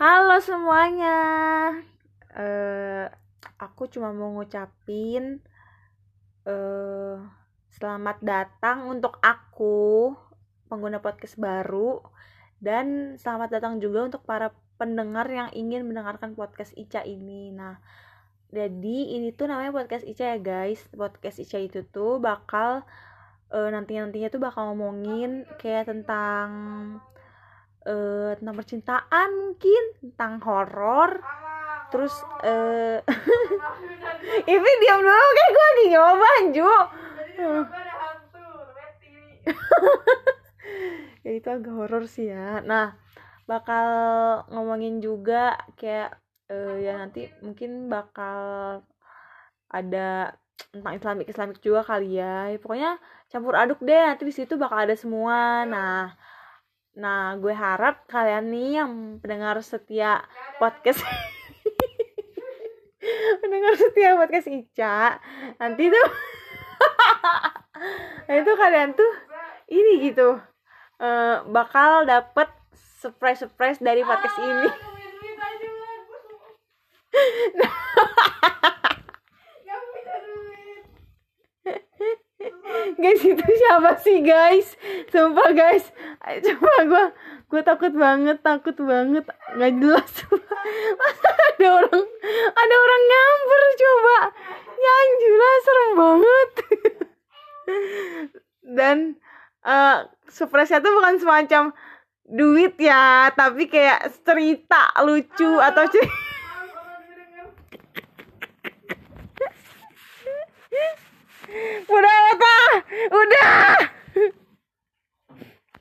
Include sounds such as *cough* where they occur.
Halo semuanya. Eh, aku cuma mau ngucapin eh selamat datang untuk aku pengguna podcast baru dan selamat datang juga untuk para pendengar yang ingin mendengarkan podcast Ica ini. Nah, jadi ini tuh namanya podcast Ica ya guys. Podcast Ica itu tuh bakal uh, nanti-nantinya tuh bakal ngomongin kayak tentang uh, tentang percintaan mungkin tentang horor. Terus eh *laughs* ini diam dulu kayak gue lagi nyoba Ju *laughs* ya itu agak horor sih ya. Nah bakal ngomongin juga kayak uh, ya nanti mungkin bakal ada tentang Islamik Islamik juga kali ya. ya. Pokoknya campur aduk deh nanti di situ bakal ada semua. Nah nah gue harap kalian nih yang pendengar setia podcast *laughs* pendengar setia podcast Ica nanti tuh *laughs* nah itu kalian tuh ini gitu uh, bakal dapet surprise surprise dari podcast ini *laughs* guys itu siapa sih guys? Sumpah guys. Coba gue gue takut banget takut banget. Nggak jelas *laughs* ada orang ada orang nyamper coba. Yang jelas serem banget. *laughs* Dan uh, surprise-nya tuh bukan semacam duit ya tapi kayak cerita lucu atau cerita